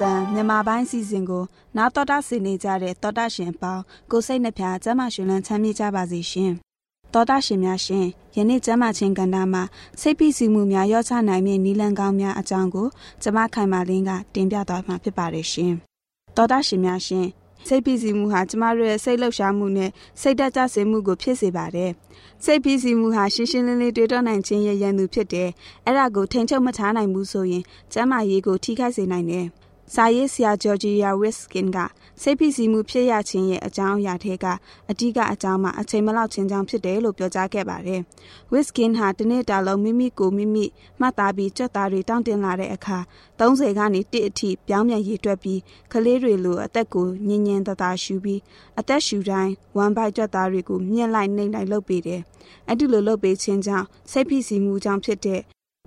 တန်မြန်မာပိုင်းစီစဉ်ကိုနာတော်တာဆင်နေကြတဲ့တောတာရှင်ပေါင်းကိုစိတ်နှဖျားကျမ်းမာရှင်လန်းချမ်းမြေ့ကြပါစေရှင်။တောတာရှင်များရှင်ယနေ့ကျမ်းမာခြင်းကဏ္ဍမှာစိတ်ဖိစီးမှုများရောချနိုင်မည့်နီလန်ကောင်းများအကြောင်းကိုကျမခိုင်မာလင်းကတင်ပြသွားမှာဖြစ်ပါတယ်ရှင်။တောတာရှင်များရှင်စိတ်ဖိစီးမှုဟာကျမတို့ရဲ့စိတ်လှုပ်ရှားမှုနဲ့စိတ်ဓာတ်ကြစေမှုကိုဖြစ်စေပါတယ်။စိတ်ဖိစီးမှုဟာရှင်းရှင်းလင်းလင်းတွေးတောနိုင်ခြင်းရဲ့ရန်သူဖြစ်တယ်။အဲ့ဒါကိုထိန်ချုပ်မထားနိုင်ဘူးဆိုရင်ကျမ်းမာရေးကိုထိခိုက်စေနိုင်တယ်။ စာရေးဆရာဂျော်ဂျီယာဝစ်စကင်ကစိတ်ဖိစီးမှုဖြစ်ရခြင်းရဲ့ အကြောင်းအရာတွေကအဓိကအကြောင်းမှာ အချိန်မလောက်ခြင်းကြောင့် ဖြစ်တယ်လို့ ပြောကြားခဲ့ပါတယ်။ဝစ်စကင်ဟာ တနေ့တာလုံး မိမိကိုမိမိ မှတ်သားပြီး ကြွက်သားတွေ တောင်းတင်လာတဲ့အခါ30ကနေ1အထိ ပြောင်းပြန်ရည်တွက်ပြီး ကလေးတွေလို အသက်ကို ညင်ညင်တသာရှူပြီး အသက်ရှူတိုင်း ဝမ်ဘိုက်ကြွက်သားတွေကို မြင့်လိုက်နှိမ့်လိုက် လုပ်ပေးတယ်။အဲ့ဒီလို လုပ်ပေးခြင်းကြောင့် စိတ်ဖိစီးမှုကြောင့်ဖြစ်တဲ့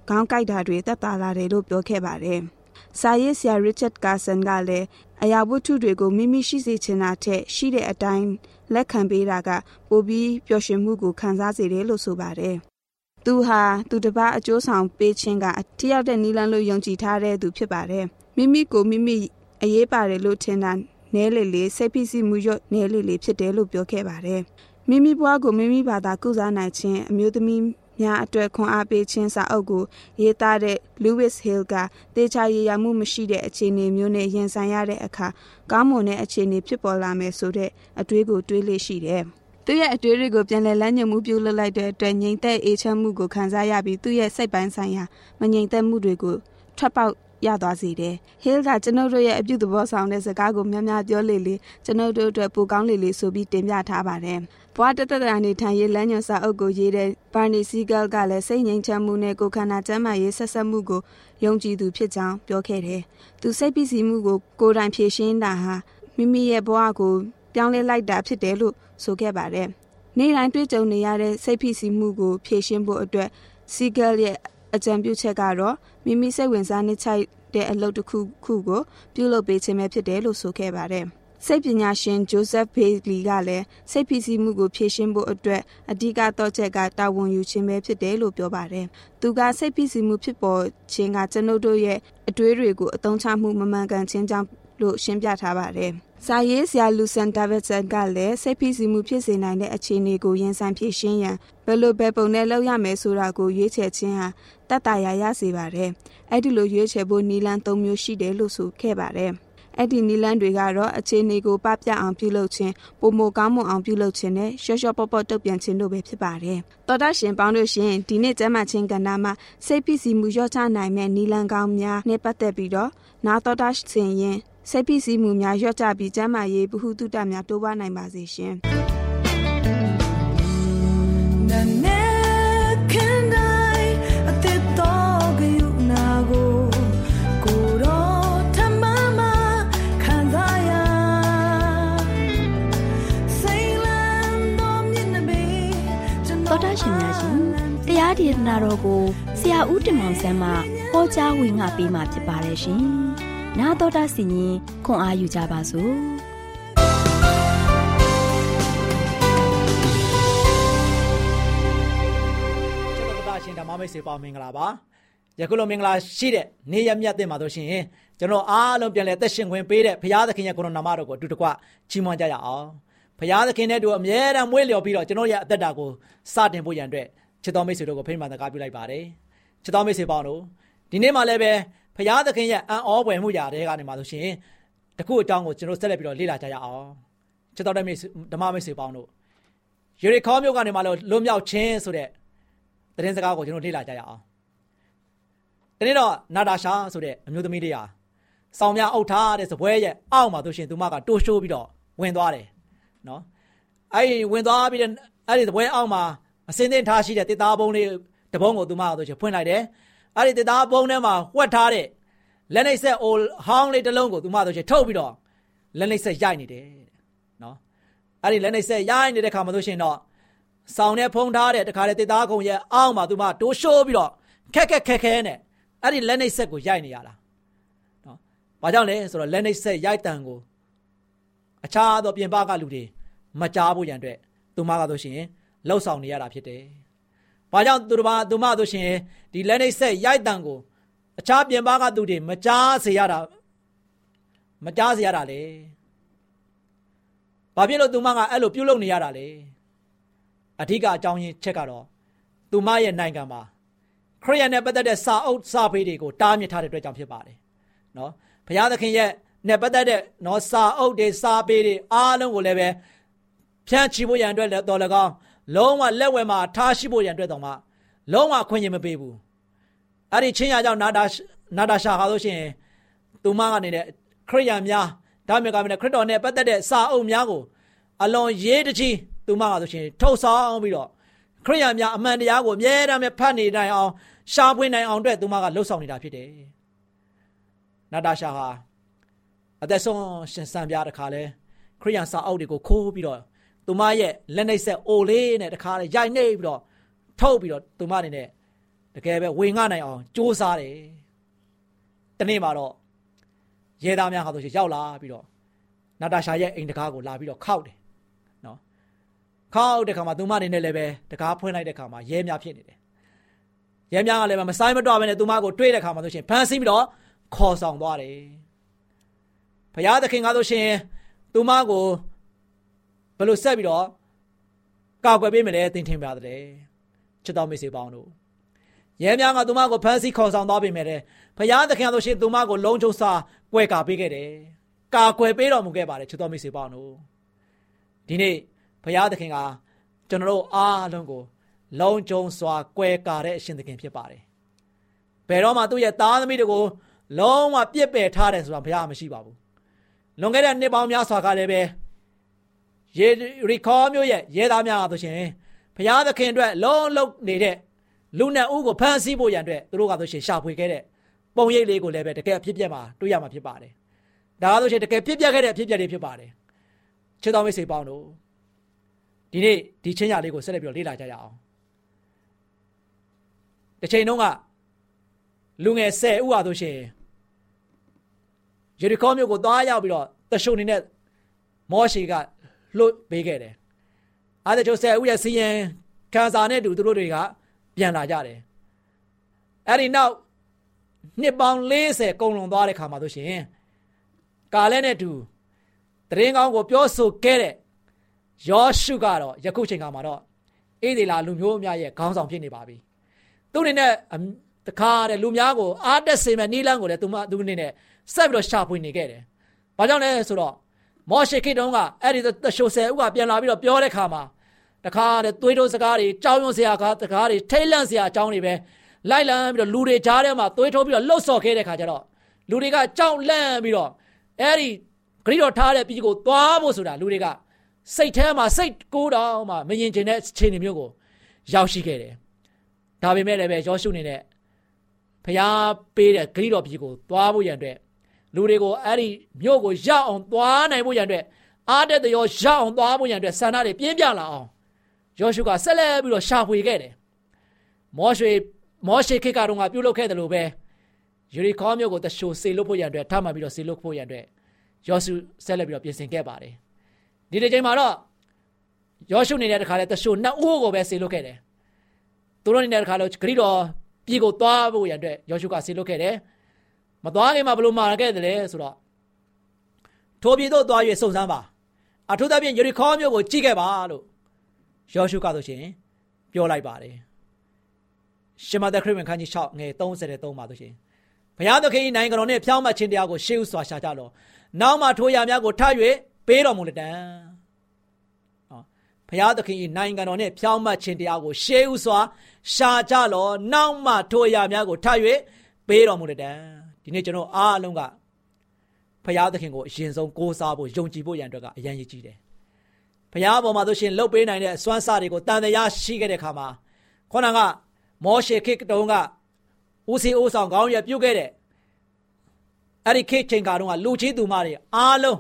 ခေါင်းကိုက်တာတွေ သက်သာလာတယ်လို့ ပြောခဲ့ပါတယ်။ စာရေးဆရာ Richard Carson ကလည်းအရာဝတ္ထုတွေကို မိမိရှိစေချင်တာထက် ရှိတဲ့အတိုင်းလက်ခံပေးတာက ပိုပြီးပျော်ရွှင်မှုကိုခံစားစေတယ်လို့ဆိုပါတယ်။သူဟာသူတစ်ပါးအကျိုးဆောင်ပေးခြင်းကထိရောက်တဲ့နီလန်းလို့ယုံကြည်ထားတဲ့သူဖြစ်ပါတယ်။မိမိကိုမိမိအရေးပါတယ်လို့ထင်တာနဲလေလေစိတ်ဖိစီးမှုရွတ်နဲလေလေဖြစ်တယ်လို့ပြောခဲ့ပါတယ်။မိမိဘွားကိုမိမိဘာသာကုစားနိုင်ခြင်းအမျိုးသမီး များအတွက်ခွန်အားပေးခြင်းစာအုပ်ကိုရေးသားတဲ့ Lewis Hill ကတေချာရည်ရမှုမရှိတဲ့အခြေအနေမျိုးနဲ့ရင်ဆိုင်ရတဲ့အခါကောင်းမွန်တဲ့အခြေအနေဖြစ်ပေါ်လာမယ်ဆိုတဲ့အတွေးကိုတွေးလေရှိတယ်။သူ့ရဲ့အတွေးတွေကိုပြန်လည်လမ်းညွှန်မှုပြုလုပ်လိုက်တဲ့အတွက်ငြိမ်သက်အေးချမ်းမှုကိုခံစားရပြီးသူ့ရဲ့စိတ်ပိုင်းဆိုင်ရာမငြိမ်သက်မှုတွေကိုထွက်ပေါက် ရသွားစေတယ်။ Hill ကကျွန်ုပ်တို့ရဲ့အပြုသဘောဆောင်တဲ့စကားကိုများများပြောလေလေကျွန်ုပ်တို့အတွက်ပိုကောင်းလေလေဆိုပြီးတင်ပြထားပါတယ်။ဘွားတသက်တာနေထိုင်ရေးလမ်းညွှန်စာအုပ်ကိုရေးတဲ့ Barney Siegel ကလည်းစိတ်ငြိမ်ချမ်းမှုနဲ့ကိုယ်ခန္ဓာကျန်းမာရေးဆက်ဆက်မှုကိုယုံကြည်သူဖြစ်ကြောင်းပြောခဲ့တယ်။သူစိတ်ပစ္စည်းမှုကိုကိုယ်တိုင်ဖြေရှင်းတာဟာမိမိရဲ့ဘဝကိုပြောင်းလဲလိုက်တာဖြစ်တယ်လို့ဆိုခဲ့ပါတယ်။နေ့တိုင်းတွေ့ကြုံနေရတဲ့စိတ်ဖိစီးမှုကိုဖြေရှင်းဖို့အတွက် Siegel ရဲ့ အကြံပြုချက်ကတော့မိမိစိတ်ဝင်စားနှိမ့်ချိုက်တဲ့အလုပ်တစ်ခုခုကိုပြုလုပ်ပေးခြင်းပဲဖြစ်တယ်လို့ဆိုခဲ့ပါတယ်။စိတ်ပညာရှင်ဂျိုးဆက်ဘေးလီကလည်းစိတ်ဖိစီးမှုကိုဖြေရှင်းဖို့အတွက်အဓိကတော့ချက်ကတာဝန်ယူခြင်းပဲဖြစ်တယ်လို့ပြောပါတယ်။သူကစိတ်ဖိစီးမှုဖြစ်ပေါ်ခြင်းကကျွန်ုပ်တို့ရဲ့အတွေးတွေကိုအသုံးချမှုမမှန်ကန်ခြင်းကြောင့်လို့ရှင်းပြထားပါတယ်။ စာရေးဆရာလူဆန်ဒါဗစ်ဆန်ကလည်းစိတ်ဖိစီးမှုဖြစ်စေနိုင်တဲ့အခြေအနေကိုရင်ဆိုင်ဖြေရှင်းရန်ဘယ်လိုပဲပုံနဲ့လုပ်ရမယ်ဆိုတာကိုရွေးချယ်ခြင်းဟာတတ်တာရရစေပါတယ်။အဲ့ဒီလိုရွေးချယ်ဖို့နီလန်၃မျိုးရှိတယ်လို့ဆိုခဲ့ပါတယ်။အဲ့ဒီနီလန်းတွေကတော့အခြေအနေကိုပပြအောင်ပြုလုပ်ခြင်းပုံမကောင်းမွန်အောင်ပြုလုပ်ခြင်းနဲ့ရှော့ရှော့ပေါ့ပေါ့တုတ်ပြန်ခြင်းတို့ပဲဖြစ်ပါတယ်။တော်တာရှင်ပေါင်းလို့ရှင်ဒီနေ့ကျမ်းမာခြင်းကဏ္ဍမှာစိတ်ဖိစီးမှုရော့ချနိုင်မဲ့နီလန်းကောင်းများနဲ့ပတ်သက်ပြီးတော့နာတော်တာရှင်ရင် စိတ်ဖိစီးမှုများရော့ချပြီးကျမ်းမာရေးဗဟုသုတများတိုးပွားနိုင်ပါစေရှင်။။သောတာရှင်များရှင်တရားဒေသနာတော်ကိုဆရာဦးတင်မောင်ဆန်းမှဟောကြားဝင်ငါပေးมาဖြစ်ပါတယ်ရှင်။ 나သောတာစီရင်ခွန်အာယူကြပါစို့။ကျွန်တော်တို့အရှင်ဓမ္မမိတ်ဆွေပေါင်းမင်္ဂလာပါယခုလိုမင်္ဂလာရှိတဲ့နေ့ရက်မြတ်တဲ့မှာတို့ရှင်ကျွန်တော်အားလုံးပြန်လဲသက်ရှင်ခွင့်ပေးတဲ့ဘုရားသခင်ရဲ့ကိုရိုနာမတော်ကိုအတူတကွချီးမွမ်းကြရအောင်ဘုရားသခင်နဲ့တို့အမြဲတမ်းမွေးလျော်ပြီးတော့ကျွန်တော်ရဲ့အသက်တာကိုစတင်ဖို့ရန်အတွက်ချစ်တော်မိတ်ဆွေတို့ကိုဖိမ့်မှန်တကားပြုလိုက်ပါတယ်ချစ်တော်မိတ်ဆွေပေါင်းတို့ဒီနေ့မှလည်းပဲ ဘုရားသခင်ရဲ့အံ့ဩပွေမှုရာတွေကနေမှာဆိုရှင်တခုအကြောင်းကိုကျွန်တော်ဆက်လက်ပြီးတော့လေ့လာကြရအောင်ချစ်တော်တဲ့မိတ်ဓမ္မမိတ်ဆွေပေါင်းတို့ယေရီခေါမြို့ကနေမှလို့လွတ်မြောက်ခြင်းဆိုတဲ့သတင်းစကားကိုကျွန်တော်လေ့လာကြရအောင်ဒီနေ့တော့နာတာရှာဆိုတဲ့အမျိုးသမီးလေးဟာစောင်းများအုပ်ထားတဲ့စပွဲရဲ့အောက်မှာသူရှင်သူမကတိုးရှိုးပြီးတော့ဝင်သွားတယ်နော်အဲ့ဒီဝင်သွားပြီးတဲ့အဲ့ဒီစပွဲအောက်မှာအစင်းသင်းထားရှိတဲ့တစ်သားပုံးလေးတပုံးကိုသူမကသူရှင်ဖွင့်လိုက်တယ် အဲ့ဒီတစ်သားပုံးထဲမှာဝှက်ထားတဲ့လက်နှိပ်ဆက်အိုဟောင်းလေးတစ်လုံးကိုသူမသူရှင်ထုတ်ပြီးတော့လက်နှိပ်ဆက်ရိုက်နေတယ်နော်အဲ့ဒီလက်နှိပ်ဆက်ရိုက်နေတဲ့ခါမှာသူရှင်တော့ဆောင်းနဲ့ဖုံးထားတဲ့တခါလေတစ်သားကုံရဲ့အောက်မှာသူမတိုးရှိုးပြီးတော့ခက်ခက်ခက်ခဲနဲ့အဲ့ဒီလက်နှိပ်ဆက်ကိုရိုက်နေရတာနော်။ဘာကြောင့်လဲဆိုတော့လက်နှိပ်ဆက်ရိုက်တံကိုအခြားသောပြင်ပကလူတွေမကြားဖို့ရန်အတွက်သူမကဆိုရှင်လှုပ်ဆောင်နေရတာဖြစ်တယ်။ ဘာကြောင့်သူတို့ဘာသူမဆိုရှင်ဒီလက်နှိပ်ဆက်ရိုက်တံကိုအခြားပြင်ပကသူတွေမကြားစေရတာမကြားစေရတာလေ။ဘာဖြစ်လို့သူမကအဲ့လိုပြုတ်လုံနေရတာလဲ။အဓိကအကြောင်းရင်းချက်ကတော့သူမရဲ့နိုင်ငံမှာခရိယန်နဲ့ပတ်သက်တဲ့စာအုပ်စာပေတွေကိုတားမြစ်ထားတဲ့အတွက်ကြောင့်ဖြစ်ပါတယ်။နော်ဘုရားသခင်ရဲ့နဲ့ပတ်သက်တဲ့နော်စာအုပ်တွေစာပေတွေအားလုံးကိုလည်းပဲဖြန့်ချီဖို့ရန်အတွက်တော်လည်းကောင်း လုံးဝလက်ဝဲမှာထားရှိဖို့ရန်အတွက်တော့မှလုံးဝခွင့်ရမပေးဘူး။အဲ့ဒီချင်းရကြောင့်နာတာနာတာရှာဟာလို့ရှိရင်သူမကနေတဲ့ခရိယန်များဒါမြကမနဲ့ခရစ်တော်နဲ့ပတ်သက်တဲ့စာအုပ်များကိုအလွန်ရေးတကြီးသူမကဆိုရှင်ထုတ်ဆောင်ပြီးတော့ခရိယန်များအမှန်တရားကိုအမြဲတမ်းဖတ်နေနိုင်အောင်ရှားပွင့်နိုင်အောင်အတွက်သူမကလှုပ်ဆောင်နေတာဖြစ်တယ်။နာတာရှာဟာအသက်ဆုံးရှင်စံပြတခါလဲခရိယန်စာအုပ်တွေကိုခိုးပြီးတော့ သူမရဲ့လက်နှိပ်ဆက်အိုလေးနဲ့တခါလဲရိုက်နှိပ်ပြီးတော့ထုတ်ပြီးတော့သူမအနေနဲ့တကယ်ပဲဝေငှနိုင်အောင်စူးစမ်းတယ်။တနေ့မှာတော့ရဲသားများဟာဆိုရှင်ရောက်လာပြီးတော့နာတာရှာရဲ့အိမ်တကားကိုလာပြီးတော့ခောက်တယ်။နော်။ခောက်တဲ့ခါမှာသူမအနေနဲ့လည်းပဲတကားဖွင့်လိုက်တဲ့ခါမှာရဲများဖြစ်နေတယ်ရဲများကလည်းမဆိုင်မတော့ဘဲနဲ့သူမကိုတွေးတဲ့ခါမှာဆိုရှင်ဖမ်းဆီးပြီးတော့ခေါ်ဆောင်သွားတယ်။ဘုရားသခင်ကဆိုရှင်သူမကို ဘယ်လိုဆက်ပြီးတော့ကောက်ွယ်ပေးမလဲသင်ထင်ပါတယ်။ချစ်တော်မိတ်ဆွေပေါင်းတို့ရဲများကသူမကိုဖမ်းဆီးခေါ်ဆောင်သွားပေးမယ်တဲ့။ဘုရားသခင်ကဆိုရှင်သူမကိုလုံခြုံစွာကွယ်ကာပေးခဲ့တယ်။ကာကွယ်ပေးတော်မူခဲ့ပါတယ်ချစ်တော်မိတ်ဆွေပေါင်းတို့ဒီနေ့ဘုရားသခင်ကကျွန်တော်တို့အားလုံးကိုလုံခြုံစွာကွယ်ကာတဲ့အရှင်သခင်ဖြစ်ပါတယ်။ဘယ်တော့မှသူ့ရဲ့သားသမီးတွေကိုလုံးဝပြစ်ပယ်ထားတယ်ဆိုတာဘုရားမရှိပါဘူး။လွန်ခဲ့တဲ့နှစ်ပေါင်းများစွာကလည်းပဲ ယေရီခေါမျိုးရဲ့ရဲသားများဆိုရှင်ဘုရားသခင်အတွက်လုံးလုံးနေတဲ့လူနဲ့ဦးကိုဖမ်းဆီးဖို့ရန်အတွက်သူတို့ကဆိုရှင်ရှာဖွေခဲ့တဲ့ပုံရိပ်လေးကိုလည်းပဲတကယ်အဖြစ်ပြက်မှာတွေ့ရမှာဖြစ်ပါတယ်။ဒါကဆိုရှင်တကယ်ဖြစ်ပြက်ခဲ့တဲ့အဖြစ်ပြက်တွေဖြစ်ပါတယ်။ချစ်တော်မိတ်ဆွေပေါင်းတို့ဒီနေ့ဒီချင်းရလေးကိုဆက်လက်ပြီးတော့လေ့လာကြရအောင်။တစ်ချိန်တုန်းကလူငယ်10ဦးဟာဆိုရှင်ယေရီခေါမြို့ကိုသွားရောက်ပြီးတော့တရှုံနေနဲ့မောရှေက လွတ်ပေးခဲ့တယ်။အားတဲ့ကျိုး10ဦးရဲ့စီရင်ခံစာနဲ့တူသူတို့တွေကပြန်လာကြတယ်။အဲ့ဒီနောက်နှစ်ပေါင်း40ကုန်လွန်သွားတဲ့ခါမှာဆိုရှင်ကာလဲနဲ့တူတရင်ကောင်းကိုပြောဆိုခဲ့တဲ့ယောရှုကတော့ယခုချိန်ခါမှာတော့အေးဒီလာလူမျိုးများရဲ့ခေါင်းဆောင်ဖြစ်နေပါပြီသူအနေနဲ့တခါတဲ့လူများကိုအားတက်စေမဲ့နီးလန်းကိုလည်းသူမသူအနေနဲ့ဆက်ပြီးတော့ရှာဖွေနေခဲ့တယ်။ဘာကြောင့်လဲဆိုတော့ မောရှေခေတုံးကအဲ့ဒီတရှိုဆယ်ဥကပြန်လာပြီးတော့ပြောတဲ့ခါမှာတခါတဲ့သွေးတိုးစကားတွေကြောင်းရွံစရာကားတခါတွေထိတ်လန့်စရာအကြောင်းတွေပဲလိုက်လံပြီးတော့လူတွေကြားထဲမှာသွေးထိုးပြီးတော့လှုပ်ဆော်ခဲ့တဲ့ခါကျတော့လူတွေကကြောက်လန့်ပြီးတော့အဲ့ဒီဂရိတော်ထားတဲ့ပြည်ကိုသွားဖို့ဆိုတာလူတွေကစိတ်ထဲမှာစိတ်ကိုးတော့မှမရင်ကျင်တဲ့အခြေအနေမျိုးကိုရောက်ရှိခဲ့တယ်။ဒါပေမဲ့လည်းပဲယောရှုနေနဲ့ဖျားပေးတဲ့ဂရိတော်ပြည်ကိုသွားဖို့ရန်အတွက် လူတွေကိုအဲ့ဒီမြို့ကိုရောက်အောင်သွားနိုင်ဖို့ရန်အတွက်အားတဲ့ရောရောက်အောင်သွားဖို့ရန်အတွက်ဆန္ဒတွေပြင်းပြလာအောင်ယောရှုကဆက်လက်ပြီးတော့ရှာဖွေခဲ့တယ်။မောရှေမောရှေခေတ်ကတော့ငါပြုလုပ်ခဲ့တယ်လို့ပဲယူရီခေါမြို့ကိုတရှိုစေလို့ဖို့ရန်အတွက်ထပ်မှပြီးတော့စေလို့ဖို့ရန်အတွက်ယောရှုဆက်လက်ပြီးတော့ပြင်ဆင်ခဲ့ပါတယ်။ဒီတစ်ချိန်မှာတော့ယောရှုနေတဲ့တခါလဲတရှိုနှစ်ဦးကိုပဲစေလို့ခဲ့တယ်။သူတို့နေတဲ့တခါလို့ဂရိတော်ပြည်ကိုသွားဖို့ရန်အတွက်ယောရှုကစေလို့ခဲ့တယ်။ မသွားခင်မှာဘလို့မာခဲ့တယ်လဲဆိုတော့ထိုပြည်သို့သွား၍စုံစမ်းပါ။အထူးသဖြင့်ယူရီခေါမြို့ကိုကြည့်ခဲ့ပါလို့ယောရှုကဆိုရှင်ပြောလိုက်ပါတယ်။ရှမသက်ခရစ်ဝင်ခန်းကြီး6ငယ်33မှာဆိုရှင်ဘုရားသခင်နိုင်ငံတော်နှင့်ဖြောင်းမှတ်ခြင်းတရားကိုရှေးဥစွာရှာကြလော့နောက်မှထိုရာများကိုထ၍ပေးတော်မူလက်တံနော်ဘုရားသခင်နိုင်ငံတော်နှင့်ဖြောင်းမှတ်ခြင်းတရားကိုရှေးဥစွာရှာကြလော့နောက်မှထိုရာများကိုထ၍ပေးတော်မူလက်တံဒီ နေ့ကျွန်တော်အားအလုံးကဘုရားသခင်ကိုအရင်ဆုံးကိုးစားဖို့ယုံကြည်ဖို့ရန်အတွက်ကအရန်ရည်ကြီးတယ်ဘုရားပေါ်မှာဆိုရှင်လှုပ်ပေးနိုင်တဲ့အစွမ်းစားတွေကိုတန်တရားရှိခဲ့တဲ့ခါမှာခေါင်းကမောရှေခေတ်တုန်းကဦးစီးဦးဆောင်ခေါင်းရပြုတ်ခဲ့တဲ့အဲ့ဒီခေတ်ချိန်ကတော့လူချင်းသူမတွေအားလုံး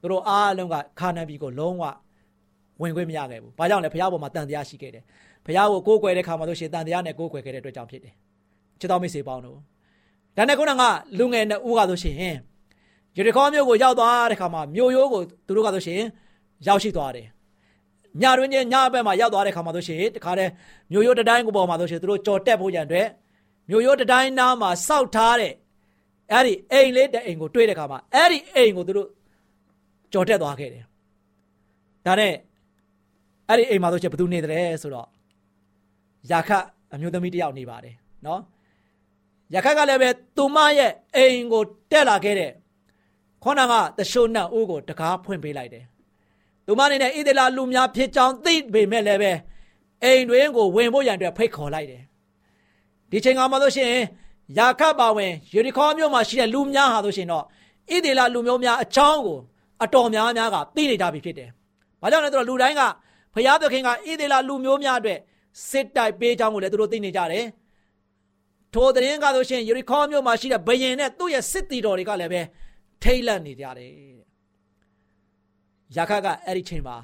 သူတို့အားလုံးကခါနန်ပြည်ကိုလုံးဝဝင်ခွင့်မရခဲ့ဘူး။ဘာကြောင့်လဲဘုရားပေါ်မှာတန်တရားရှိခဲ့တယ်။ဘုရားကိုကိုးကွယ်တဲ့ခါမှာဆိုရှင်တန်တရားနဲ့ကိုးကွယ်ခဲ့တဲ့အတွက်ကြောင့်ဖြစ်တယ်။ချစ်တော်မိတ်ဆွေပေါင်းတို့ ဒါနဲ့ခုနကလူငယ်နှစ်ဦးကဆိုရှင်ယေရီခေါမြို့ကိုရောက်သွားတဲ့ခါမှာမြို့ရိုးကိုသူတို့ကဆိုရှင်ရောက်ရှိသွားတယ်။ညတွင်ချင်းညဘက်မှာရောက်သွားတဲ့ခါမှာဆိုရှင်တခါတည်းမြို့ရိုးတတိုင်းကိုပေါ်မှာဆိုရှင်သူတို့ကြော်တက်ဖို့ရန်အတွက်မြို့ရိုးတတိုင်းနားမှာစောက်ထားတဲ့အဲ့ဒီအိမ်လေးတဲ့အိမ်ကိုတွေးတဲ့ခါမှာအဲ့ဒီအိမ်ကိုသူတို့ကြော်တက်သွားခဲ့တယ်ဒါနဲ့အဲ့ဒီအိမ်မှာဆိုရှင်ဘယ်သူနေတယ်ဆိုတော့ယာခတ်အမျိုးသမီးတယောက်နေပါတယ်နော် ယာခတ်ကလည်းပဲသူမရဲ့အိမ်ကိုတက်လာခဲ့တဲ့ခေါနာကတရှိုးနတ်ဦးကိုတကားဖွင့်ပေးလိုက်တယ်သူမအနေနဲ့ဣသေလလူများဖြစ်ကြောင်းသိပေမဲ့လည်းပဲအိမ်တွင်ကိုဝင်ဖို့ရန်အတွက်ဖိတ်ခေါ်လိုက်တယ်ဒီချိန်ကမှလို့ရှိရင်ယာခတ်ပါဝင်ယေရီခေါမြို့မှာရှိတဲ့လူများဟာဆိုရှင်တော့ဣသေလလူမျိုးများအချောင်းကိုအတော်များများကသိနေကြပြီဖြစ်တယ်။ဘာကြောင့်လဲဆိုတော့လူတိုင်းကဖျားသခင်ကဣသေလလူမျိုးများအတွက်စစ်တိုက်ပေးကြောင်းကိုလည်းသူတို့သိနေကြတယ်။ ထိုသတင်းကဆိုရှင်ယေရီခေါမြို့မှာရှိတဲ့ဘယင်နဲ့သူ့ရဲ့စစ်တီတော်တွေကလည်းပဲထိတ်လန့်နေကြတယ်ယာခတ်ကအဲ့ဒီချိန်မှာ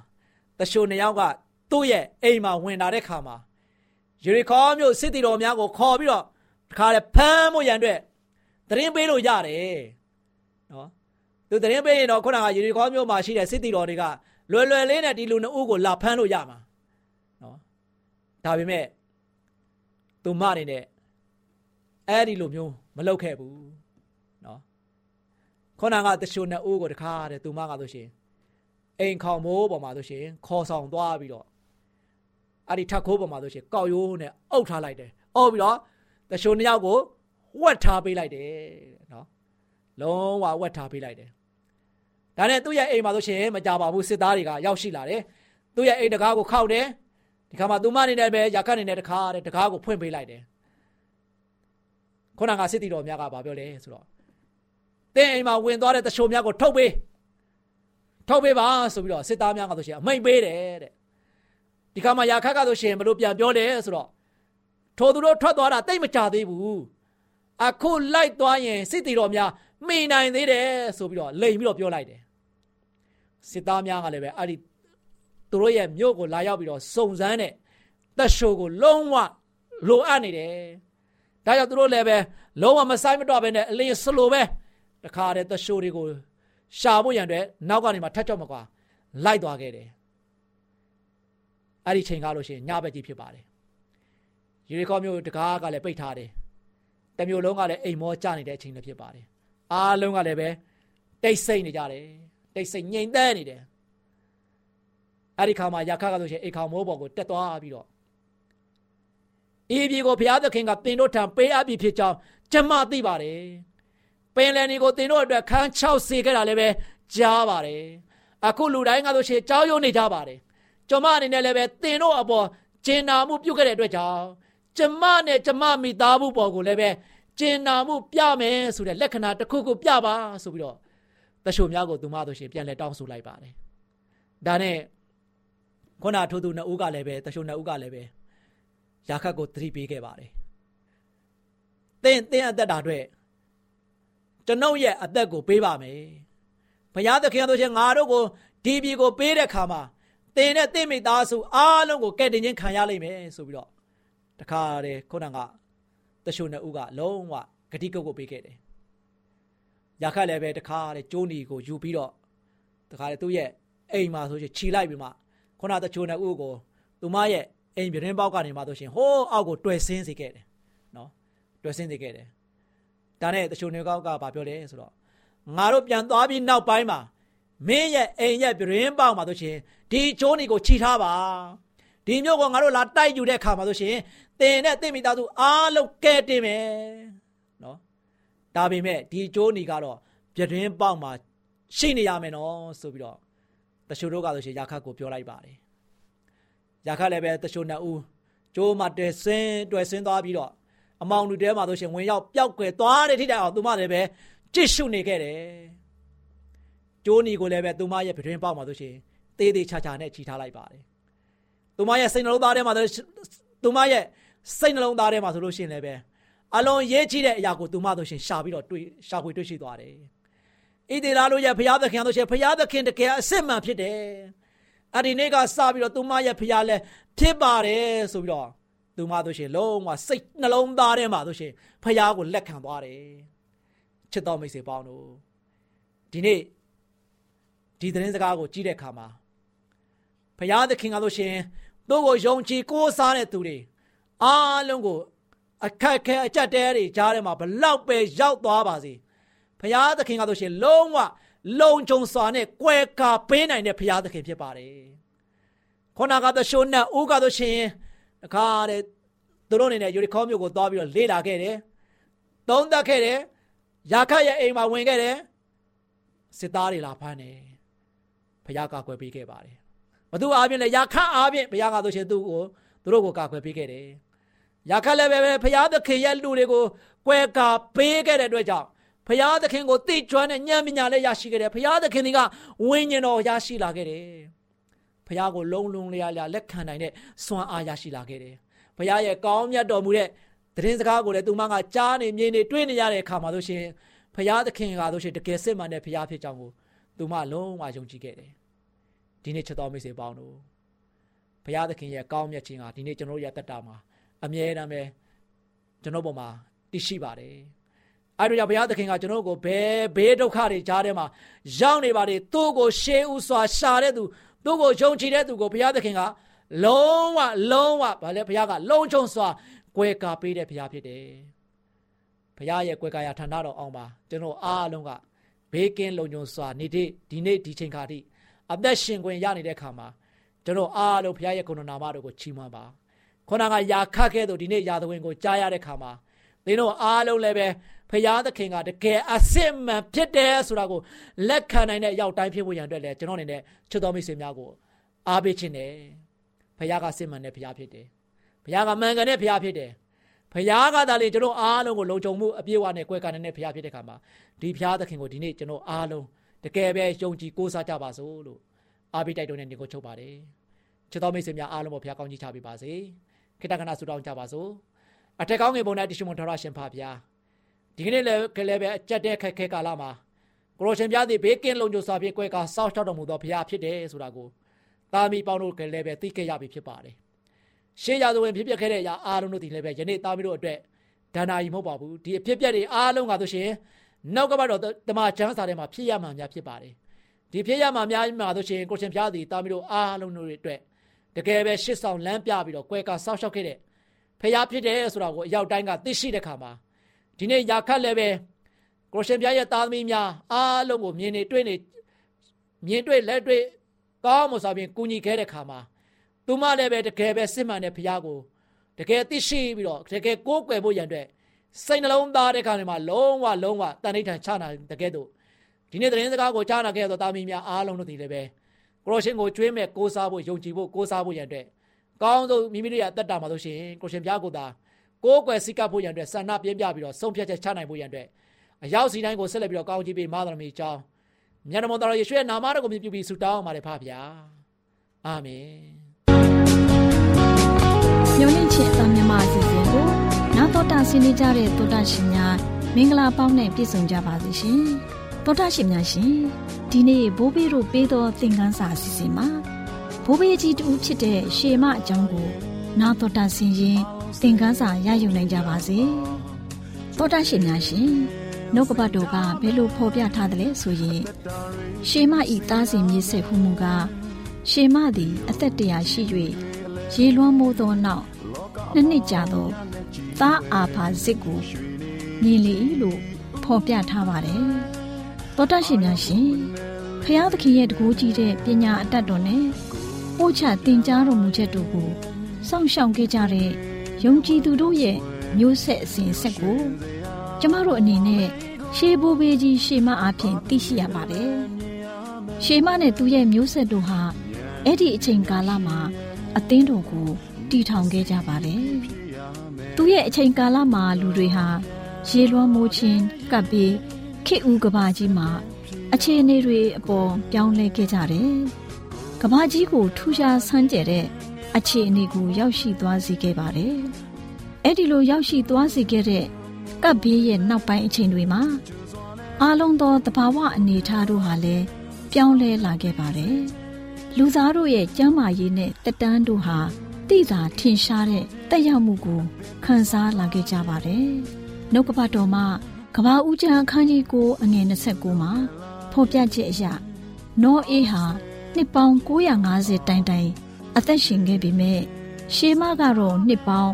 တရှိုနှစ်ယောက်ကသူ့ရဲ့အိမ်မှာဝင်လာတဲ့ခါမှာယေရီခေါမြို့စစ်တီတော်များကိုခေါ်ပြီးတော့တခါလေဖမ်းဖို့ရန်အတွက်သတင်းပေးလို့ရတယ်နော်သူသတင်းပေးရင်တော့ခုနကယေရီခေါမြို့မှာရှိတဲ့စစ်တီတော်တွေကလွယ်လွယ်လေးနဲ့ဒီလူနှစ်ဦးကိုလာဖမ်းလို့ရမှာနော်ဒါပေမဲ့သူမအနေနဲ့ အဲ့ဒီလိုမျိုးမလုပ်ခဲ့ဘူးနော်ခုနကတရှိုနှစ်ဦးကိုတခါတဲ့သူမကဆိုရှင်အိမ်ခေါင်မိုးပေါ်မှာဆိုရှင်ခေါ်ဆောင်သွားပြီးတော့အဲ့ဒီထက်ခိုးပေါ်မှာဆိုရှင်ကောက်ရိုးနဲ့အုပ်ထားလိုက်တယ်အုပ်ပြီးတော့တရှိုနှစ်ယောက်ကိုဝက်ထားပေးလိုက်တယ်နော်လုံးဝဝက်ထားပေးလိုက်တယ်ဒါနဲ့သူ့ရဲ့အိမ်မှာဆိုရှင်မကြပါဘူးစစ်သားတွေကရောက်ရှိလာတယ်သူ့ရဲ့အိမ်တကားကိုခောက်တယ်ဒီခါမှာသူမနေနဲ့ပဲရခတ်နေနဲ့တကားတဲ့တကားကိုဖွင့်ပေးလိုက်တယ် ခုနကစစ်တီတော်များကဘာပြောလဲဆိုတော့တင်းအိမ်မှာဝင်သွားတဲ့တရှိုများကိုထုတ်ပေးထုတ်ပေးပါဆိုပြီးတော့စစ်သားများကဆိုရှင်အမိန်ပေးတယ်တဲ့ဒီခါမှာယာခတ်ကဆိုရှင်ဘလို့ပြန်ပြောတယ်ဆိုတော့ထိုသူတို့ထွက်သွားတာတိတ်မကြသေးဘူးအခုလိုက်သွားရင်စစ်တီတော်များမိနိုင်သေးတယ်ဆိုပြီးတော့လိန်ပြီးတော့ပြောလိုက်တယ်စစ်သားများကလည်းပဲအဲ့ဒီသူတို့ရဲ့မြို့ကိုလာရောက်ပြီးတော့စုံစမ်းတဲ့တက်ရှိုးကိုလုံးဝလိုအပ်နေတယ် ဒါကြောင့်သူတို့လည်းပဲလုံးဝမဆိုင်မတော့ဘဲနဲ့အလင်းစလိုပဲတခါတည်းတက်ရှိုးတွေကိုရှာဖို့ရန်အတွက်နောက်ကနေမှထက်ကြောက်မကွာလိုက်သွားခဲ့တယ်အဲ့ဒီချိန်ကားလို့ရှိရင်ညဘက်ကြီးဖြစ်ပါတယ်ယူရီကောမျိုးတကားကလည်းပိတ်ထားတယ်တမျိုးလုံးကလည်းအိမ်မောကျနေတဲ့အချိန်လည်းဖြစ်ပါတယ်အားလုံးကလည်းပဲတိတ်ဆိတ်နေကြတယ်တိတ်ဆိတ်ငြိမ်သက်နေတယ်အဲ့ဒီခါမှာယာခကဆိုရှင်အိမ်ခေါမိုးပေါ်ကိုတက်သွားပြီးတော့ ဤပြည်ကိုဘုရားသခင်ကတင်တို့ထံပေးအပ်ပြီးဖြစ်ကြောင်းကျမသိပါတယ်ပင်လယ်နေကိုတင်တို့အတွက်ခန်း6စေခဲ့တာလည်းပဲကြားပါတယ်အခုလူတိုင်းကဆိုရှင်ကြောက်ရွံ့နေကြပါတယ်ကျမအနေနဲ့လည်းပဲတင်တို့အပေါ်ကျင်နာမှုပြုခဲ့တဲ့အတွက်ကြောင့်ကျမနဲ့ကျမမိသားစုပေါ်ကိုလည်းပဲကျင်နာမှုပြမယ်ဆိုတဲ့လက္ခဏာတစ်ခုခုပြပါဆိုပြီးတော့တချို့များကိုသူမတို့ရှင်ပြန်လဲတောင်းဆိုလိုက်ပါတယ်ဒါနဲ့ခုနထိုးသူနှစ်ဦးကလည်းပဲတချို့နှစ်ဦးကလည်းပဲ ရာခတ်ကိုသတိပေးခဲ့ပါတယ်။သင်သင်အသက်တာအတွက်ကျွန်ုပ်ရဲ့အသက်ကိုပေးပါမယ်။ဘုရားသခင်တို့ချင်းငါတို့ကိုဒီပြည်ကိုပေးတဲ့ခါမှာသင်နဲ့သင်မိသားစုအားလုံးကိုကဲ့တင်ခြင်းခံရလိမ့်မယ်ဆိုပြီးတော့တခါတည်းခုနကတချို့နှစ်ဦးကလုံးဝဂတိကုတ်ကိုပေးခဲ့တယ်။ရာခတ်လည်းပဲတခါတည်းကျိုးနီကိုယူပြီးတော့တခါတည်းသူ့ရဲ့အိမ်မှာဆိုချီလိုက်ပြီးမှခုနတချို့နှစ်ဦးကိုသူမရဲ့ အိမ်ပြတင်းပေါက်ကနေမှဆိုရှင်ဟိုးအောက်ကိုတွယ်ဆင်းစေခဲ့တယ်နော်တွယ်ဆင်းစေခဲ့တယ်ဒါနဲ့တချို့နှစ်ကောက်ကဘာပြောလဲဆိုတော့ငါတို့ပြန်သွားပြီးနောက်ပိုင်းမှာမင်းရဲ့အိမ်ရဲ့ပြတင်းပေါက်မှာဆိုရှင်ဒီကျိုးနေကိုခြိထားပါဒီမျိုးကငါတို့လာတိုက်ယူတဲ့အခါမှာဆိုရှင်တင်နဲ့တင့်မိသားစုအားလုံးကဲတင်မယ်နော်ဒါပေမဲ့ဒီကျိုးနေကတော့ပြတင်းပေါက်မှာရှိနေရမယ်နော်ဆိုပြီးတော့တချို့တို့ကဆိုရှင်ရာခတ်ကိုပြောလိုက်ပါတယ် ရာခတ်လည်းပဲတချို့နှစ်ဦးကျိုးမှတွေ့ဆင်းတွေ့ဆင်းသွားပြီးတော့အမောင်လူတဲမှာဆိုရှင်ဝင်ရောက်ပျောက်ကွယ်သွားတဲ့ထိတိုင်အောင်သူမလည်းပဲကြစ်ရှုနေခဲ့တယ်ကျိုးနီကိုလည်းပဲသူမရဲ့ပြတင်းပေါက်မှာဆိုရှင်တေးသေးချာချာနဲ့ခြိထားလိုက်ပါတယ်သူမရဲ့စိတ်နှလုံးသားထဲမှာသူမရဲ့စိတ်နှလုံးသားထဲမှာဆိုလို့ရှိရင်လည်းပဲအလွန်ရေးကြည့်တဲ့အရာကိုသူမဆိုရှင်ရှာပြီးတော့တွေ့ရှာဖွေတွေ့ရှိသွားတယ်ဣသေလတို့ရဲ့ဘုရားသခင်တို့ရှင်ဘုရားသခင်တကယ်အစစ်မှန်ဖြစ်တယ် အဲ့ဒီနေ့ကစပြီးတော့သူမရဲ့ဘုရားလည်းဖြစ်ပါတယ်ဆိုပြီးတော့သူမတို့ရှင်လုံးဝစိတ်နှလုံးသားထဲမှာတို့ရှင်ဘုရားကိုလက်ခံသွားတယ်ချစ်တော်မိတ်ဆွေပေါင်းတို့ဒီနေ့ဒီသတင်းစကားကိုကြည့်တဲ့အခါမှာဘုရားသခင်ကတို့ရှင်သူ့ကိုယုံကြည်ကိုးစားတဲ့သူတွေအားလုံးကိုအခက်ခဲအကြက်တဲတွေကြားထဲမှာဘလောက်ပဲရောက်သွားပါစေဖရာသခင်ကဆိုရှင်လုံးဝ လုံခြုံစွာနဲ့ကွယ်ကာပေးနိုင်တဲ့ဖရာသခင်ဖြစ်ပါတယ်ခုနကသရှုံးနဲ့ဦးကဆိုရှင်တခါတဲ့သူတို့အနေနဲ့ယူရီခေါမြို့ကိုသွားပြီးတော့လေ့လာခဲ့တယ်သုံးသပ်ခဲ့တယ်ယာခတ်ရဲ့အိမ်မှာဝင်ခဲ့တယ်စစ်သားတွေလာဖမ်းတယ်ဖရာကကွယ်ပေးခဲ့ပါတယ်ဘသူအားဖြင့်လဲယာခတ်အားဖြင့်ဘုရားကဆိုရှင်သူ့ကိုသူတို့ကိုကာကွယ်ပေးခဲ့တယ်ယာခတ်လည်းပဲဘုရားသခင်ရဲ့လူတွေကိုကွယ်ကာပေးခဲ့တဲ့အတွက်ကြောင့် ဖရာသခင်ကိုသိကျွမ်းတဲ့ဉာဏ်ပညာလည်းရရှိခဲ့တယ်ဖရာသခင်ကဝိညာဉ်တော်ရရှိလာခဲ့တယ်ဖရာကိုလုံးလုံးလျားလျားလက်ခံနိုင်တဲ့စွမ်းအားရရှိလာခဲ့တယ်ဖရာရဲ့ကောင်းမြတ်တော်မူတဲ့သတင်းစကားကိုလည်းသူမကကြားနေမြင်နေတွေ့နေရတဲ့အခါမှာဆိုရှင်ဖရာသခင်ကဆိုရှင်တကယ်စစ်မှန်တဲ့ဖရာဖြစ်ကြောင်းကိုသူမလုံးဝယုံကြည်ခဲ့တယ်ဒီနေ့ချက်တော်မိတ်ဆွေပေါင်းတို့ဘုရားသခင်ရဲ့ကောင်းမြတ်ခြင်းဟာဒီနေ့ကျွန်တော်ရဲ့တက်တာမှာအမြဲတမ်းပဲကျွန်တော်ပေါ်မှာတည်ရှိပါတယ် အဲ့တော့ဘုရားသခင်ကကျွန်တော်ကိုဘယ်ဘေးဒုက္ခတွေကြားထဲမှာရောက်နေပါတယ်သူ့ကိုရှေးဥစွာရှာတဲ့သူသူ့ကိုယုံကြည်တဲ့သူကိုဘုရားသခင်ကလုံးဝလုံးဝဗာလဲဘုရားကလုံးချုံစွာကွယ်ကာပေးတဲ့ဘုရားဖြစ်တယ်ဘုရားရဲ့ကွယ်ကာရဌာနတော်အောင်ပါကျွန်တော်အားလုံးကဘေးကင်းလုံခြုံစွာနေ့ဒီနေ့ဒီချိန်ခါထိအသက်ရှင်ခွင့်ရနေတဲ့အခါမှာကျွန်တော်အားလုံးဘုရားရဲ့ဂုဏနာမတော်ကိုချီးမွမ်းပါခொနကယာခတ်ခဲ့သူဒီနေ့ယာသဝင်ကိုကြားရတဲ့အခါမှာသင်တို့အားလုံးလည်းပဲ ဖရာသခင်ကတကယ်အစစ်မှန်ဖြစ်တယ်ဆိုတာကိုလက်ခံနိုင်တဲ့အရောက်တိုင်းဖြစ်ဖို့ရန်အတွက်လည်းကျွန်တော်အနေနဲ့ချစ်တော်မိတ်ဆွေများကိုအားပေးခြင်းတယ်ဖရာကစစ်မှန်တဲ့ဖရာဖြစ်တယ်ဖရာကမှန်ကန်တဲ့ဖရာဖြစ်တယ်ဖရာကသာလေကျွန်တော်အားလုံးကိုလုံခြုံမှုအပြည့်အဝနဲ့ကွဲကာနေတဲ့ဖရာဖြစ်တဲ့ခါမှာဒီဖရာသခင်ကိုဒီနေ့ကျွန်တော်အားလုံးတကယ်ပဲယုံကြည်ကိုးစားကြပါစို့လို့အားပေးတိုက်တွန်းတဲ့ညီကိုချုပ်ပါတယ်ချစ်တော်မိတ်ဆွေများအားလုံးကိုဖရာကောင်းကြီးချပေးပါစေခိတ္တကနာဆုတောင်းကြပါစို့အထက်ကောင်းငယ်ပုံနဲ့တရှိမွန်ထောရရှင်ဖပါဗျာ ဒီကနေ့လည်းကလေးပဲအကြက်တဲ့ခက်ခဲကာလမှာကိုရိုရှင်ပြားသည်ဘေးကင်းလုံခြုံစွာဖြင့်ကွယ်ကာစောင့်ရှောက်တော်မူသောဘုရားဖြစ်တယ်ဆိုတာကိုသာမီပေါင်းတို့ကလည်းပဲသိခဲ့ရပြီဖြစ်ပါတယ်ရှေးရာဇဝင်ဖြစ်ပျက်ခဲ့တဲ့အရာအားလုံးတို့ဒီလည်းပဲယနေ့သားမီးတို့အတွက်ဒါနာကြီးမဟုတ်ပါဘူးဒီအဖြစ်ပျက်တွေအားလုံးကဆိုရှင်နောက်ကဘတော့တမချမ်းစာထဲမှာဖြစ်ရမှာများဖြစ်ပါတယ်ဒီဖြစ်ရမှာများမှာဆိုရှင်ကိုရှင်ပြားသည်သားမီးတို့အားလုံးတို့အတွက်တကယ်ပဲရှစ်ဆောင်လမ်းပြပြီးတော့ကွယ်ကာစောင့်ရှောက်ခဲ့တဲ့ဖះဖြစ်တယ်ဆိုတာကိုအရောက်တိုင်းကသိရှိတဲ့ခါမှာ ဒီနေ့ယာခတ်လည်းပဲကိုရှင်ပြရဲ့သားသမီးများအားလုံးကိုမြင်နေတွေ့နေမြင်တွေ့လက်တွေ့ကောင်းမွန်စွာဖြင့်ကူညီခဲ့တဲ့ခါမှာသူမလည်းပဲတကယ်ပဲစစ်မှန်တဲ့ဘုရားကိုတကယ်သိရှိပြီးတော့တကယ်ကိုးကွယ်ဖို့ရန်အတွက်စိတ်နှလုံးသားတဲ့ခါတွေမှာလုံးဝလုံးဝတန်ဋိဌာန်ချနာတကယ်တော့ဒီနေ့သတင်းစကားကိုကြားနာခဲ့သောသားမီးများအားလုံးတို့ဒီလည်းပဲကိုရရှင်ကိုကျွေးမဲ့ကိုးစားဖို့ယုံကြည်ဖို့ကိုးစားဖို့ရန်အတွက်ကောင်းဆုံးမိမိတို့ရဲ့အသက်တာမှာဆိုရှင်ကိုရှင်ဘုရားကိုသာ ကိုးကွယ်စိတ်ကပ်ဖို့ရန်အတွက်ဆန္ဒပြင်းပြပြီးတော့ဆုံးဖြတ်ချက်ချနိုင်ဖို့ရန်အတွက်အရောက်စီတိုင်းကိုဆက်လက်ပြီးတော့ကောင်းချီးပေးမာတော်မီအကြောင်းမြတ်တော်တော်ယေရှုရဲ့နာမတော်ကိုမြည်ပြီးဆုတောင်းပါတယ်ဖပါဗျာအာမင်ညွန်လင့်ချင်းအသမြမအစီအစဉ်ကိုနာတော်တာဆင်းနေကြတဲ့တောတာရှင်များမင်္ဂလာပေါင်းနဲ့ပြည့်စုံကြပါစေရှင်တောတာရှင်များရှင်ဒီနေ့ဘိုးဘေးတို့ပေးသောသင်ခန်းစာအစီအစဉ်မှာဘိုးဘေးကြီးတူဖြစ်တဲ့ရှေမအကြောင်းကို နာတော်တာဆင်ရင်သင်ခန်းစာရယူနိုင်ကြပါစေတောတာရှင်များရှင်နှုတ်ကပတ်တော်ကဘယ်လိုဖော်ပြထားသလဲဆိုရင်ရှေမဤသားစဉ်မြေဆက်ဟုမူကားရှေမသည်အသက်တရာရှိ၍ရေလွှမ်းမိုးသောနောက်နှစ်နှစ်ကြာသောသားအာဖာစစ်ကိုမြင်လေလို့ဖော်ပြထားပါတယ်တောတရှင်များရှင်ဖျားသခင်ရဲ့တကူကြီးတဲ့ပညာအတတ်တော်နဲ့ပို့ချတင်ကြားတော်မူချက်တို့ကို စောင့်ရှောက်ခဲ့ကြတဲ့ယုံကြည်သူတို့ရဲ့မျိုးဆက်အစဉ်ဆက်ကိုကျမတို့အနေနဲ့ရှေးဘိုးဘေးကြီးရှေမအားဖြင့်သိရှိရပါတယ်။ရှေမနဲ့သူရဲ့မျိုးဆက်တို့ဟာအဲ့ဒီအချိန်ကာလမှာအသင်းတော်ကိုတည်ထောင်ခဲ့ကြပါတယ်။သူရဲ့အချိန်ကာလမှာလူတွေဟာရေလွှမ်းမိုးခြင်းကပ်ပြီးခေဦးကဘာကြီးမှာအခြေအနေတွေအပေါ်ပြောင်းလဲခဲ့ကြတယ်။ကဘာကြီးကိုထူးခြားဆန်းကျယ်တဲ့ အခြေအနေကိုရောက်ရှိသွားစေခဲ့ပါတယ်။အဲ့ဒီလိုရောက်ရှိသွားစေခဲ့တဲ့ကပ်ဘေးရဲ့နောက်ပိုင်းအချိန်တွေမှာအားလုံးသောတဘာဝအနေအထားတို့ဟာလည်းပြောင်းလဲလာခဲ့ပါတယ်။လူသားတို့ရဲ့ကျမ်းမာရေးနဲ့တက်တန်းတို့ဟာတိသာထင်ရှားတဲ့တက်ရောက်မှုကိုခံစားလာခဲ့ကြပါတယ်။နှုတ်ကပတ်တော်မှာကဘာဦးကျမ်းအခန်းကြီးကိုအငယ်29မှာဖော်ပြချက်အရနောအေးဟာနှစ်ပေါင်း950တိုင်တိုင် အသက်ရှင်ခဲ့ပေမဲ့ရှေမကတော့နှစ်ပေါင်း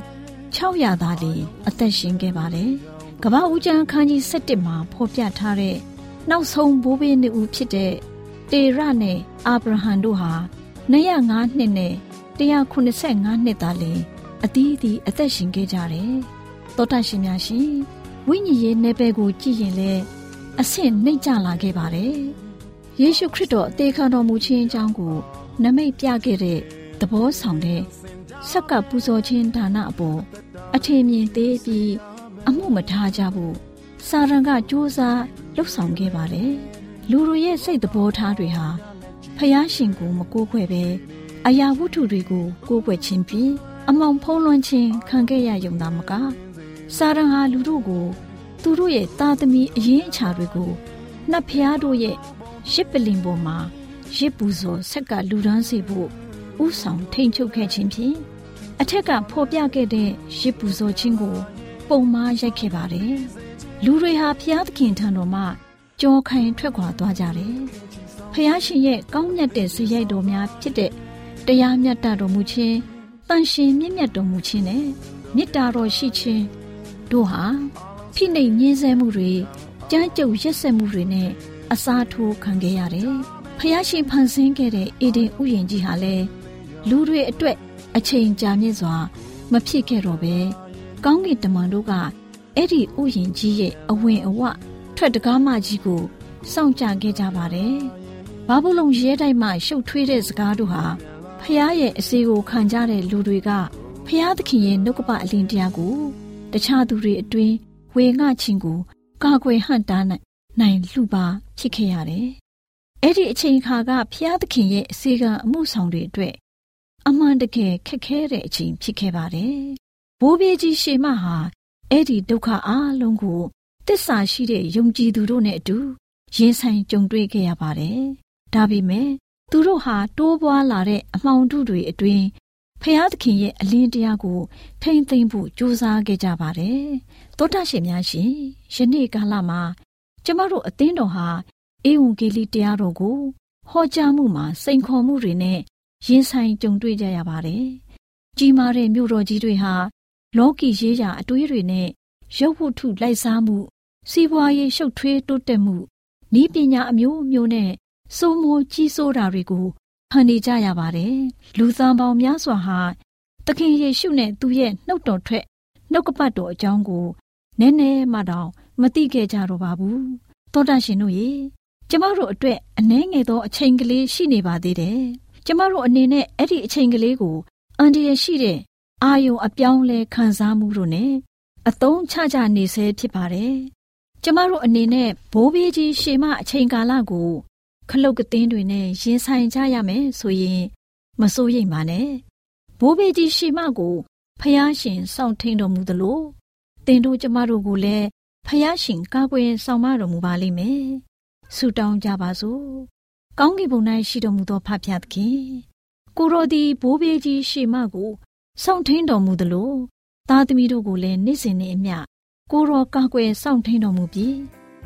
600သားလီအသက်ရှင်ခဲ့ပါတယ်။ကမ္ဘာဦးကျန်းခန်းကြီး7မှာဖော်ပြထားတဲ့နောက်ဆုံးဘိုးဘေးနှစ်ဦးဖြစ်တဲ့တေရနဲ့အာဗြဟံတို့ဟာ205နှစ်နဲ့185နှစ်သားလီအသီးသီးအသက်ရှင်ခဲ့ကြတယ်။သောတာရှင်များရှင်ဝိညာဉ်ရေးနယ်ပယ်ကိုကြည့်ရင်လည်းအဆင့်နှိမ့်ကျလာခဲ့ပါတယ်။ယေရှုခရစ်တော်အသေးခံတော်မူခြင်းအကြောင်းကိုနမိတ်ပြခဲ့တဲ့သ ဘောဆောင်တဲ့ဆက်ကပူဇော်ခြင်းဒါနအပေါ်အထင်မြင်သေးပြီးအမှုမထားကြဘူးစာရန်ကစူးစမ်းလှုပ်ဆောင်ခဲ့ပါတယ်လူတို့ရဲ့စိတ်သဘောထားတွေဟာဖျားရှင်ကိုမကိုးခွဲပဲအရာဝတ္ထုတွေကိုကိုးကွယ်ခြင်းဖြင့်အမောင်ဖုံးလွှမ်းခြင်းခံခဲ့ရယုံသာမကစာရန်ဟာလူတို့ကို သူတို့ရဲ့သားသမီးအရင်းအချာတွေကိုနှက်ဖျားတို့ရဲ့ရစ်ပလင်ပေါ်မှာရစ်ပူဇော်ဆက်ကလူဒန်းစေဖို့ ဥဆောင်ထိန်ချုပ်ခဲ့ခြင်းဖြင့်အထက်ကဖော်ပြခဲ့တဲ့ရစ်ပူဇော်ခြင်းကို ပုံမားရိုက်ခဲ့ပါတယ်။လူတွေဟာဖျားသခင်ထံတော်မှကြောခိုင်ထွက်ခွာသွားကြတယ်။ဖျားရှင်ရဲ့ကောင်းမြတ်တဲ့ဇေယျတော်များဖြစ်တဲ့တရားမြတ်တော်မူခြင်းတန်ရှင်မြင့်မြတ်တော်မူခြင်းနဲ့မေတ္တာတော်ရှိခြင်းတို့ဟာဖိနှိပ်ညှင်းဆဲမှုတွေကြမ်းကြုတ်ရက်စက်မှုတွေနဲ့အစားထိုးခံခဲ့ရတယ်။ဖျားရှင်ဖန်ဆင်းခဲ့တဲ့အေဒင်ဥယျာဉ်ကြီးဟာလည်း လူတွေအတွက်အချိန်ကြာမြင့်စွာ မဖြစ်ခဲ့တော့ပဲကောင်းကင်တမန်တို့ကအဲ့ဒီဥယျင်ကြီးရဲ့အဝင်အဝထွက်တကားမကြီးကိုစောင့်ကြခဲ့ကြပါတယ်။ဘာဘူးလုံရဲတိုက်မှရှုပ်ထွေးတဲ့စကားတို့ဟာဖះရဲ့အစီကိုခံကြတဲ့လူတွေကဖះသခင်ရဲ့နှုတ်ကပအလင်းတရားကိုတခြားသူတွေအတွင်းဝေငှခြင်းကိုကာကွယ်ဟန့်တားနိုင်နိုင်လှပါဖြစ်ခဲ့ရတယ်။အဲ့ဒီအချိန်ခါကဖះသခင်ရဲ့အစီကံအမှုဆောင်တွေအတွက် အမှန်တကယ်ခက်ခဲတဲ့အချိန်ဖြစ်ခဲ့ပါတယ်။ဘိုးဘေးကြီးရှေမဟာအဲ့ဒီဒုက္ခအလုံးကိုတစ္ဆာရှိတဲ့ယုံကြည်သူတို့နဲ့အတူရင်ဆိုင်ကြုံတွေ့ခဲ့ရပါတယ်။ဒါပေမဲ့သူတို့ဟာတိုးပွားလာတဲ့အမှောင်ထုတွေအတွင်းဖျားသခင်ရဲ့အလင်းတရားကိုထိမ့်သိမ့်ဖို့ကြိုးစားခဲ့ကြပါတယ်။သောတာရှင်များရှင်ယနေ့ကာလမှာကျမတို့အသင်းတော်ဟာအေဝံဂေလိတရားတော်ကိုဟောကြားမှုမှာစိန်ခေါ်မှုတွေနဲ့ ရင်ဆိုင်ကြုံတွေ့ကြရပါတယ်။ကြီးမားတဲ့မြို့တော်ကြီးတွေဟာလောကီရေးရာအတွေးတွေနဲ့ရုပ်ဝတ္ထုလိုက်စားမှုစီးပွားရေးရှုပ်ထွေးတိုးတက်မှုဤပညာအမျိုးမျိုးနဲ့စိုးမိုးကြီးစိုးတာတွေကိုဟန်နေကြရပါတယ်လူသားပေါင်းများစွာဟာသခင်ယေရှုနဲ့သူ့ရဲ့နှုတ်တော်ထွက်နှုတ်ကပတ်တော်အကြောင်းကိုနည်းနည်းမှတော့မသိခဲ့ကြတော့ပါဘူးသောတာရှင်တို့ရေကျမတို့အတွက်အနှဲငယ်သောအချိန်ကလေးရှိနေပါသေးတယ် ကျမတို့အနေနဲ့အဲ့ဒီအချိန်ကလေးကိုအန်ဒီရရှိတဲ့အာယုံအပြောင်းလဲခံစားမှုတို့နဲ့အသုံးချကြနေဆဲဖြစ်ပါတယ်ကျမတို့အနေနဲ့ဘိုးဘေးကြီးရှေမအချိန်ကာလကိုခလုတ်ကသင်းတွေနဲ့ရင်ဆိုင်ကြရမယ်ဆိုရင်မစိုးရိမ်ပါနဲ့ဘိုးဘေးကြီးရှေမကိုဖျားရှင်စောင့်ထိန်တော်မူသလိုတင်တို့ကျမတို့ကိုလည်းဖျားရှင်ကာကွယ်ဆောင်မတော်မူပါလိမ့်မယ်ဆုတောင်းကြပါစို့ ကောင်းကင်ဘုံ၌ရှိတော်မူသောဖဖျားသခင်ကိုရိုဒီဘိုးဘေးကြီးရှေမကိုစောင့်ထိန်တော်မူသလိုသားသမီးတို့ကိုလည်းနေ့စဉ်နဲ့အမျှကိုရောကာကွယ်စောင့်ထိန်တော်မူပြီး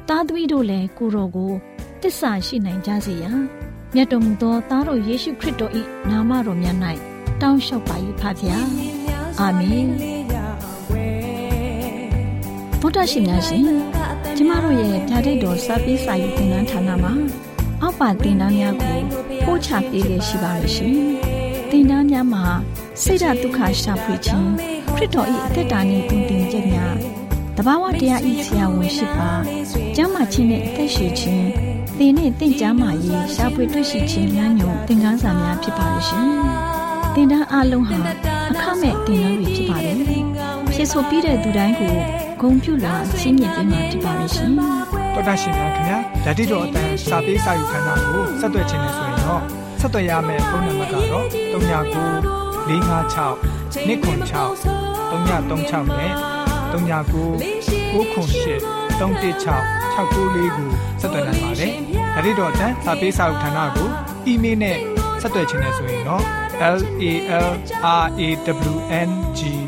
သားသမီးတို့လည်းကိုရောကိုတစ္ဆာရှိနိုင်ကြစေရန်မြတ်တော်မူသောသားတော်ယေရှုခရစ်တော်၏နာမတော်မြတ်၌တောင်းလျှောက်ပါ၏ဖဖျားအာမင်ဗုဒ္ဓရှင်များရှင်ကျမတို့ရဲ့ဓာတ်တိတ်တော်စပေးစာယူသင်တန်းဌာနမှာ အောက်ပါသင်တန်းများကိုပို့ချပေးလေရှိပါမယ်ရှင်သင်တန်းများမှာဆိဒ္ဓတုခရှာဖွေခြင်းခရစ်တော်၏အသက်တာနှင့်တုန်တင်ခြင်းများတဘာဝတရားဤဆရာဝန်ရှိပါကျမ်းမာခြင်းနဲ့အသက်ရှိခြင်းသင်နဲ့တင့်ကြမာရေးရှားပွေတွေ့ရှိခြင်းများညွန်သင်ခန်းစာများဖြစ်ပါလိမ့်ရှင်သင်တန်းအလုံးဟာအခမဲ့သင်တန်းတွေဖြစ်ပါတယ်ဖြစ်ဆိုပြီးတဲ့သူတိုင်းကိုဂုံပြုလာရှင်းမြင်ပေးမှာဖြစ်ပါလိမ့်ရှင် တော်တာရှင်များခင်ဗျာဓာတိတော်အတန်းစာပေးစာယူခန်းစာကိုဆက်သွယ်ခြင်းနဲ့ဆိုရင်တော့ဆက်သွယ်ရမယ့်ဖုန်းနံပါတ်ကတော့39 656 296 336နဲ့39 6 9 6 9 356 699ကိုဆက်သွင်းနိုင်ပါတယ်။ဒါ့အပြင်အတန်းစာပေးစာဥထာဏာကိုအီးမေးလ်နဲ့ဆက်သွယ်ခြင်းနဲ့ဆိုရင်တော့ l a l r a w n g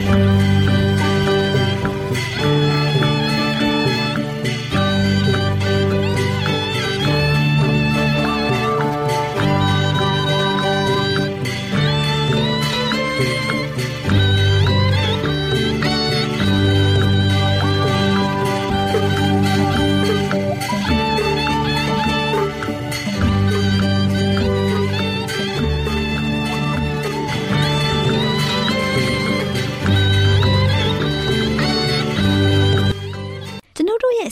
ကျွန်ု